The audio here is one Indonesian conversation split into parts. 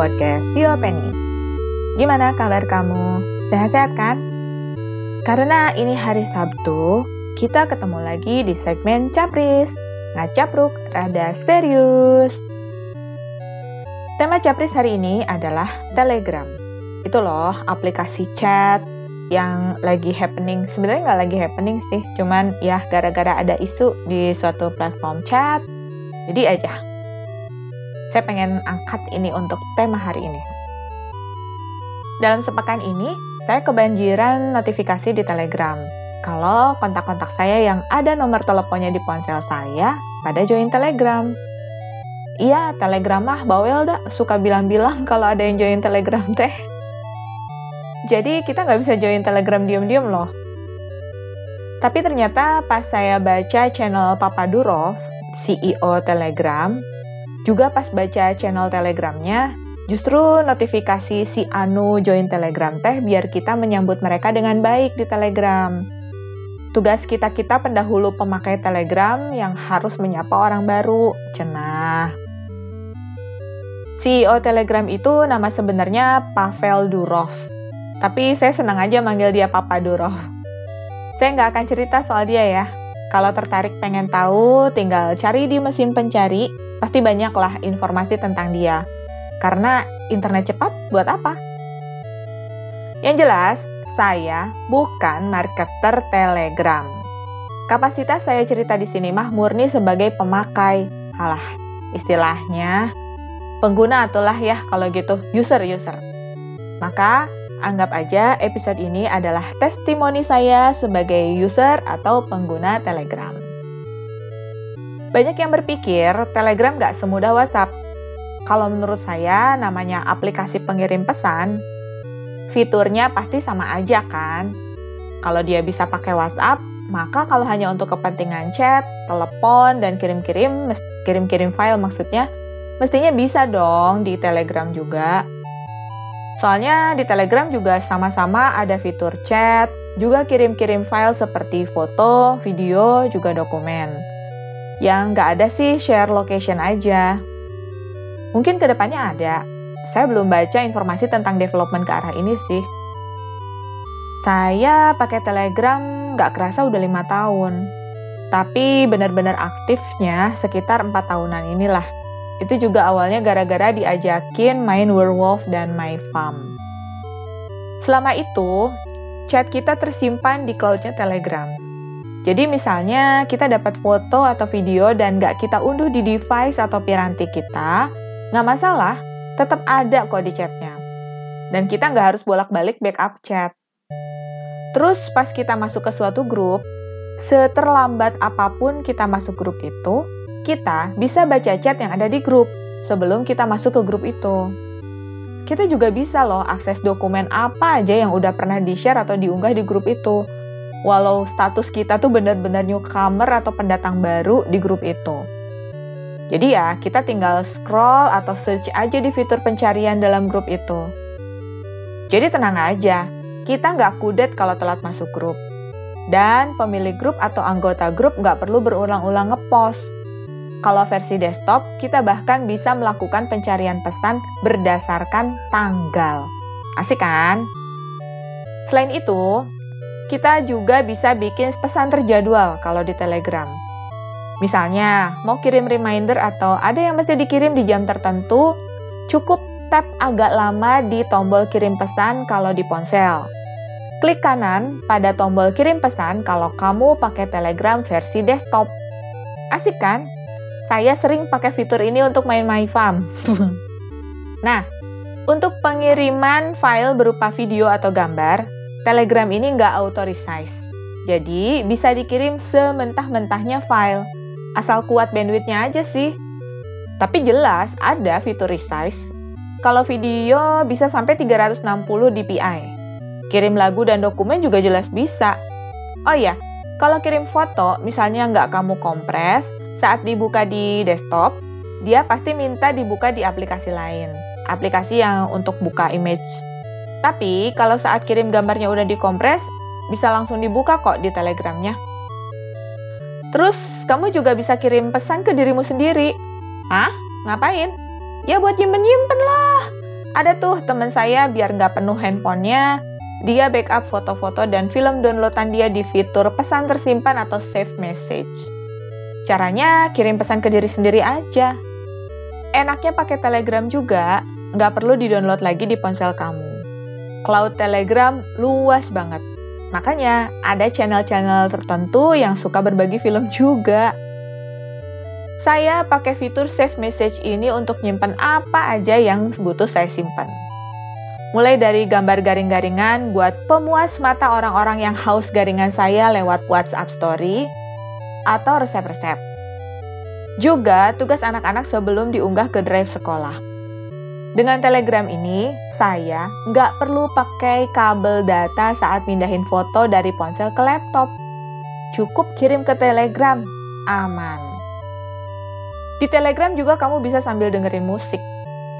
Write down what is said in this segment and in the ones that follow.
podcast Tio Penny. Gimana kabar kamu? Sehat-sehat kan? Karena ini hari Sabtu, kita ketemu lagi di segmen Capris. Ngacapruk rada serius. Tema Capris hari ini adalah Telegram. Itu loh, aplikasi chat yang lagi happening. Sebenarnya nggak lagi happening sih, cuman ya gara-gara ada isu di suatu platform chat, jadi aja saya pengen angkat ini untuk tema hari ini. Dalam sepekan ini, saya kebanjiran notifikasi di Telegram. Kalau kontak-kontak saya yang ada nomor teleponnya di ponsel saya, pada join Telegram. Iya, Telegram mah bawel dah, suka bilang-bilang kalau ada yang join Telegram teh. Jadi kita nggak bisa join Telegram diam-diam loh. Tapi ternyata pas saya baca channel Papa Durov, CEO Telegram, juga pas baca channel Telegramnya, justru notifikasi si Anu join Telegram teh biar kita menyambut mereka dengan baik di Telegram. Tugas kita-kita pendahulu pemakai Telegram yang harus menyapa orang baru, cenah. CEO Telegram itu nama sebenarnya Pavel Durov. Tapi saya senang aja manggil dia Papa Durov. Saya nggak akan cerita soal dia ya. Kalau tertarik pengen tahu, tinggal cari di mesin pencari pasti banyaklah informasi tentang dia. Karena internet cepat buat apa? Yang jelas, saya bukan marketer Telegram. Kapasitas saya cerita di sini mah murni sebagai pemakai. Halah, istilahnya pengguna atulah ya kalau gitu, user-user. Maka, anggap aja episode ini adalah testimoni saya sebagai user atau pengguna Telegram. Banyak yang berpikir Telegram gak semudah WhatsApp. Kalau menurut saya, namanya aplikasi pengirim pesan, fiturnya pasti sama aja kan? Kalau dia bisa pakai WhatsApp, maka kalau hanya untuk kepentingan chat, telepon, dan kirim-kirim, kirim-kirim file maksudnya, mestinya bisa dong di Telegram juga. Soalnya di Telegram juga sama-sama ada fitur chat, juga kirim-kirim file seperti foto, video, juga dokumen. Yang nggak ada sih share location aja. Mungkin ke depannya ada. Saya belum baca informasi tentang development ke arah ini sih. Saya pakai Telegram nggak kerasa udah lima tahun. Tapi benar-benar aktifnya sekitar empat tahunan inilah. Itu juga awalnya gara-gara diajakin main Werewolf dan My Farm. Selama itu, chat kita tersimpan di cloudnya Telegram. Jadi misalnya kita dapat foto atau video dan nggak kita unduh di device atau piranti kita, nggak masalah, tetap ada kok di chatnya. Dan kita nggak harus bolak-balik backup chat. Terus pas kita masuk ke suatu grup, seterlambat apa pun kita masuk grup itu, kita bisa baca chat yang ada di grup sebelum kita masuk ke grup itu. Kita juga bisa loh akses dokumen apa aja yang udah pernah di-share atau diunggah di grup itu walau status kita tuh benar-benar newcomer atau pendatang baru di grup itu. Jadi ya, kita tinggal scroll atau search aja di fitur pencarian dalam grup itu. Jadi tenang aja, kita nggak kudet kalau telat masuk grup. Dan pemilik grup atau anggota grup nggak perlu berulang-ulang ngepost. Kalau versi desktop, kita bahkan bisa melakukan pencarian pesan berdasarkan tanggal. Asik kan? Selain itu, kita juga bisa bikin pesan terjadwal kalau di Telegram. Misalnya, mau kirim reminder atau ada yang mesti dikirim di jam tertentu, cukup tap agak lama di tombol kirim pesan kalau di ponsel. Klik kanan pada tombol kirim pesan kalau kamu pakai Telegram versi desktop. Asik kan? Saya sering pakai fitur ini untuk main MyFam. nah, untuk pengiriman file berupa video atau gambar, Telegram ini nggak auto resize. Jadi bisa dikirim sementah-mentahnya file. Asal kuat bandwidthnya aja sih. Tapi jelas ada fitur resize. Kalau video bisa sampai 360 dpi. Kirim lagu dan dokumen juga jelas bisa. Oh ya, kalau kirim foto, misalnya nggak kamu kompres, saat dibuka di desktop, dia pasti minta dibuka di aplikasi lain. Aplikasi yang untuk buka image tapi kalau saat kirim gambarnya udah dikompres, bisa langsung dibuka kok di telegramnya. Terus, kamu juga bisa kirim pesan ke dirimu sendiri. Hah? Ngapain? Ya buat nyimpen-nyimpen lah. Ada tuh teman saya biar nggak penuh handphonenya, dia backup foto-foto dan film downloadan dia di fitur pesan tersimpan atau save message. Caranya kirim pesan ke diri sendiri aja. Enaknya pakai Telegram juga, nggak perlu di-download lagi di ponsel kamu. Cloud Telegram luas banget. Makanya ada channel-channel tertentu yang suka berbagi film juga. Saya pakai fitur save message ini untuk nyimpan apa aja yang butuh saya simpan. Mulai dari gambar garing-garingan buat pemuas mata orang-orang yang haus garingan saya lewat WhatsApp story atau resep-resep. Juga tugas anak-anak sebelum diunggah ke drive sekolah. Dengan Telegram ini, saya nggak perlu pakai kabel data saat mindahin foto dari ponsel ke laptop. Cukup kirim ke Telegram, aman. Di Telegram juga kamu bisa sambil dengerin musik.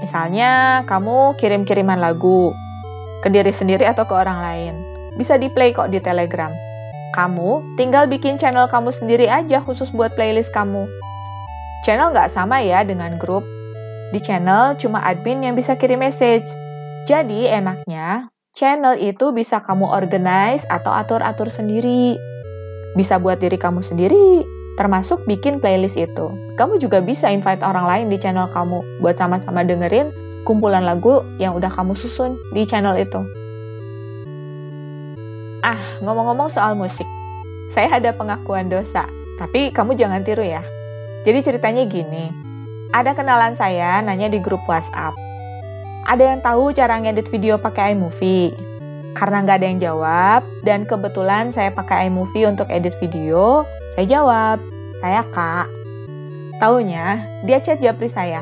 Misalnya, kamu kirim-kiriman lagu ke diri sendiri atau ke orang lain. Bisa di-play kok di Telegram. Kamu tinggal bikin channel kamu sendiri aja khusus buat playlist kamu. Channel nggak sama ya dengan grup, di channel cuma admin yang bisa kirim message. Jadi enaknya, channel itu bisa kamu organize atau atur-atur sendiri. Bisa buat diri kamu sendiri, termasuk bikin playlist itu. Kamu juga bisa invite orang lain di channel kamu buat sama-sama dengerin kumpulan lagu yang udah kamu susun di channel itu. Ah, ngomong-ngomong soal musik. Saya ada pengakuan dosa, tapi kamu jangan tiru ya. Jadi ceritanya gini, ada kenalan saya nanya di grup WhatsApp. Ada yang tahu cara ngedit video pakai iMovie? Karena nggak ada yang jawab, dan kebetulan saya pakai iMovie untuk edit video, saya jawab, saya kak. Taunya, dia chat japri saya.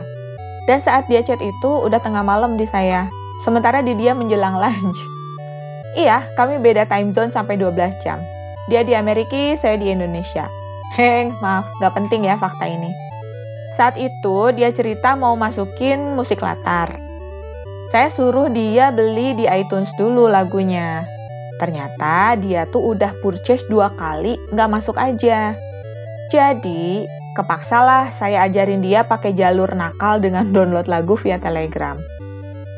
Dan saat dia chat itu udah tengah malam di saya, sementara di dia menjelang lunch. Iya, kami beda time zone sampai 12 jam. Dia di Amerika, saya di Indonesia. Heng, maaf, nggak penting ya fakta ini. Saat itu dia cerita mau masukin musik latar. Saya suruh dia beli di iTunes dulu lagunya. Ternyata dia tuh udah purchase dua kali, nggak masuk aja. Jadi, kepaksalah saya ajarin dia pakai jalur nakal dengan download lagu via Telegram.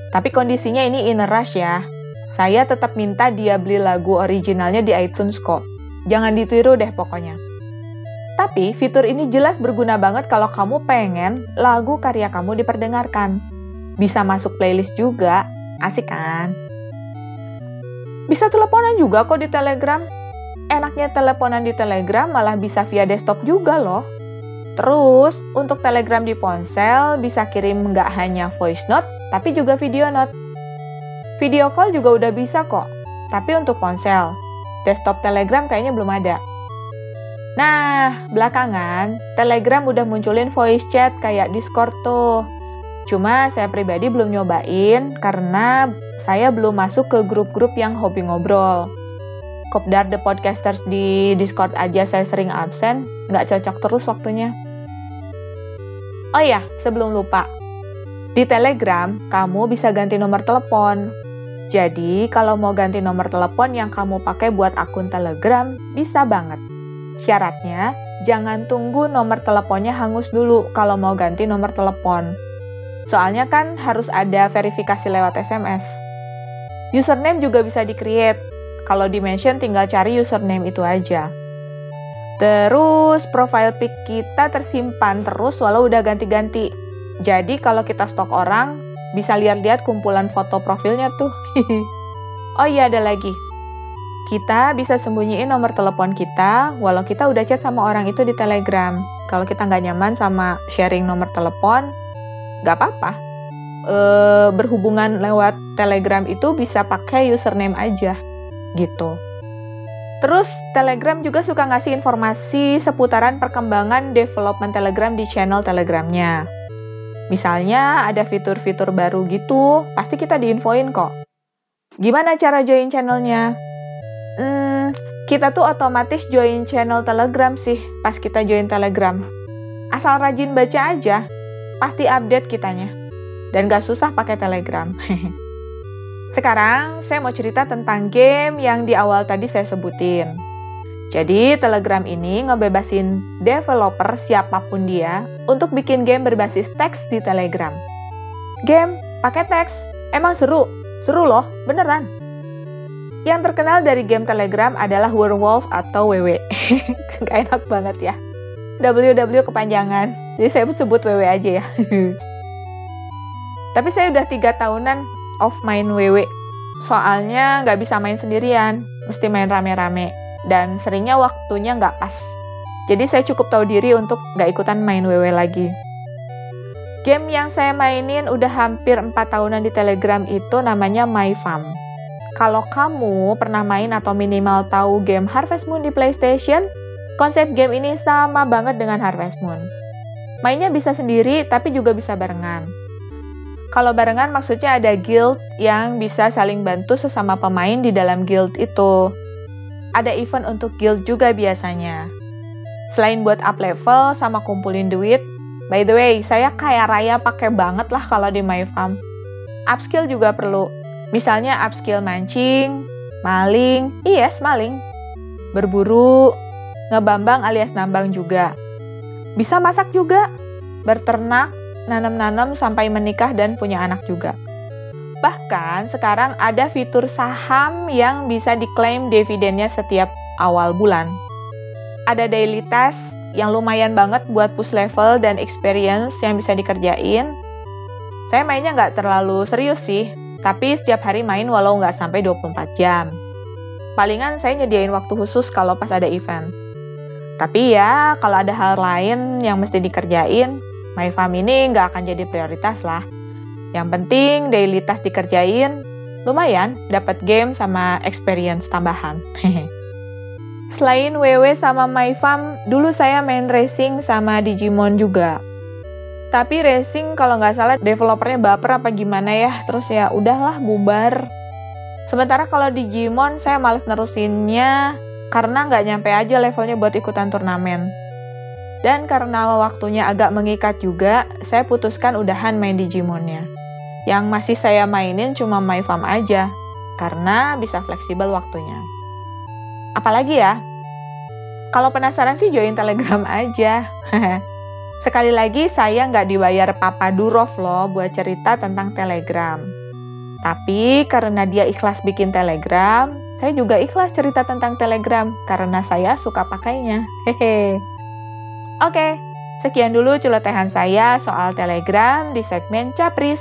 Tapi kondisinya ini in rush ya. Saya tetap minta dia beli lagu originalnya di iTunes kok. Jangan ditiru deh pokoknya. Tapi fitur ini jelas berguna banget kalau kamu pengen lagu karya kamu diperdengarkan. Bisa masuk playlist juga, asik kan? Bisa teleponan juga kok di Telegram. Enaknya teleponan di Telegram malah bisa via desktop juga loh. Terus, untuk Telegram di ponsel bisa kirim nggak hanya voice note, tapi juga video note. Video call juga udah bisa kok, tapi untuk ponsel. Desktop Telegram kayaknya belum ada. Nah, belakangan Telegram udah munculin voice chat kayak Discord tuh. Cuma saya pribadi belum nyobain karena saya belum masuk ke grup-grup yang hobi ngobrol. Kopdar The Podcasters di Discord aja saya sering absen, nggak cocok terus waktunya. Oh iya, sebelum lupa. Di Telegram, kamu bisa ganti nomor telepon. Jadi, kalau mau ganti nomor telepon yang kamu pakai buat akun Telegram, bisa banget. Syaratnya, jangan tunggu nomor teleponnya hangus dulu kalau mau ganti nomor telepon. Soalnya kan harus ada verifikasi lewat SMS. Username juga bisa di-create. Kalau di-mention tinggal cari username itu aja. Terus, profile pic kita tersimpan terus walau udah ganti-ganti. Jadi kalau kita stok orang, bisa lihat-lihat kumpulan foto profilnya tuh. oh iya, ada lagi kita bisa sembunyiin nomor telepon kita walau kita udah chat sama orang itu di Telegram. Kalau kita nggak nyaman sama sharing nomor telepon, nggak apa-apa. E, berhubungan lewat Telegram itu bisa pakai username aja, gitu. Terus Telegram juga suka ngasih informasi seputaran perkembangan development Telegram di channel Telegramnya. Misalnya ada fitur-fitur baru gitu, pasti kita diinfoin kok. Gimana cara join channelnya? hmm, kita tuh otomatis join channel Telegram sih pas kita join Telegram. Asal rajin baca aja, pasti update kitanya. Dan gak susah pakai Telegram. Sekarang saya mau cerita tentang game yang di awal tadi saya sebutin. Jadi Telegram ini ngebebasin developer siapa pun dia untuk bikin game berbasis teks di Telegram. Game pakai teks, Emang seru, seru loh, beneran. Yang terkenal dari game Telegram adalah Werewolf atau WW. Gak enak banget ya. WW kepanjangan, jadi saya sebut WW aja ya. Tapi saya udah tiga tahunan off main WW. Soalnya nggak bisa main sendirian, mesti main rame-rame. Dan seringnya waktunya nggak pas. Jadi saya cukup tahu diri untuk nggak ikutan main WW lagi. Game yang saya mainin udah hampir 4 tahunan di Telegram itu namanya My Farm. Kalau kamu pernah main atau minimal tahu game Harvest Moon di PlayStation, konsep game ini sama banget dengan Harvest Moon. Mainnya bisa sendiri, tapi juga bisa barengan. Kalau barengan maksudnya ada guild yang bisa saling bantu sesama pemain di dalam guild itu. Ada event untuk guild juga biasanya. Selain buat up level sama kumpulin duit, by the way, saya kaya raya pakai banget lah kalau di My Farm. Upskill juga perlu, Misalnya upskill mancing, maling, yes maling, berburu, ngebambang alias nambang juga. Bisa masak juga, berternak, nanam-nanam sampai menikah dan punya anak juga. Bahkan sekarang ada fitur saham yang bisa diklaim dividennya setiap awal bulan. Ada daily task yang lumayan banget buat push level dan experience yang bisa dikerjain. Saya mainnya nggak terlalu serius sih, tapi setiap hari main walau nggak sampai 24 jam. Palingan saya nyediain waktu khusus kalau pas ada event. Tapi ya, kalau ada hal lain yang mesti dikerjain, My Farm ini nggak akan jadi prioritas lah. Yang penting daily task dikerjain, lumayan dapat game sama experience tambahan. Selain WW sama My Farm, dulu saya main racing sama Digimon juga. Tapi racing kalau nggak salah developernya baper apa gimana ya, terus ya udahlah bubar. Sementara kalau di Digimon saya males nerusinnya karena nggak nyampe aja levelnya buat ikutan turnamen. Dan karena waktunya agak mengikat juga, saya putuskan udahan main Digimonnya. Yang masih saya mainin cuma My Farm aja, karena bisa fleksibel waktunya. Apalagi ya, kalau penasaran sih join Telegram aja. Sekali lagi, saya nggak dibayar Papa Durov loh buat cerita tentang Telegram. Tapi karena dia ikhlas bikin Telegram, saya juga ikhlas cerita tentang Telegram karena saya suka pakainya. Hehe. Oke, sekian dulu celotehan saya soal Telegram di segmen Capris.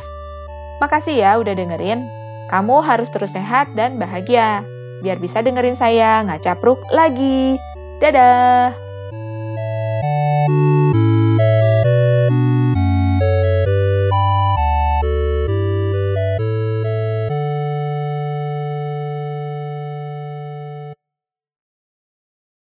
Makasih ya udah dengerin. Kamu harus terus sehat dan bahagia. Biar bisa dengerin saya ngacapruk lagi. Dadah!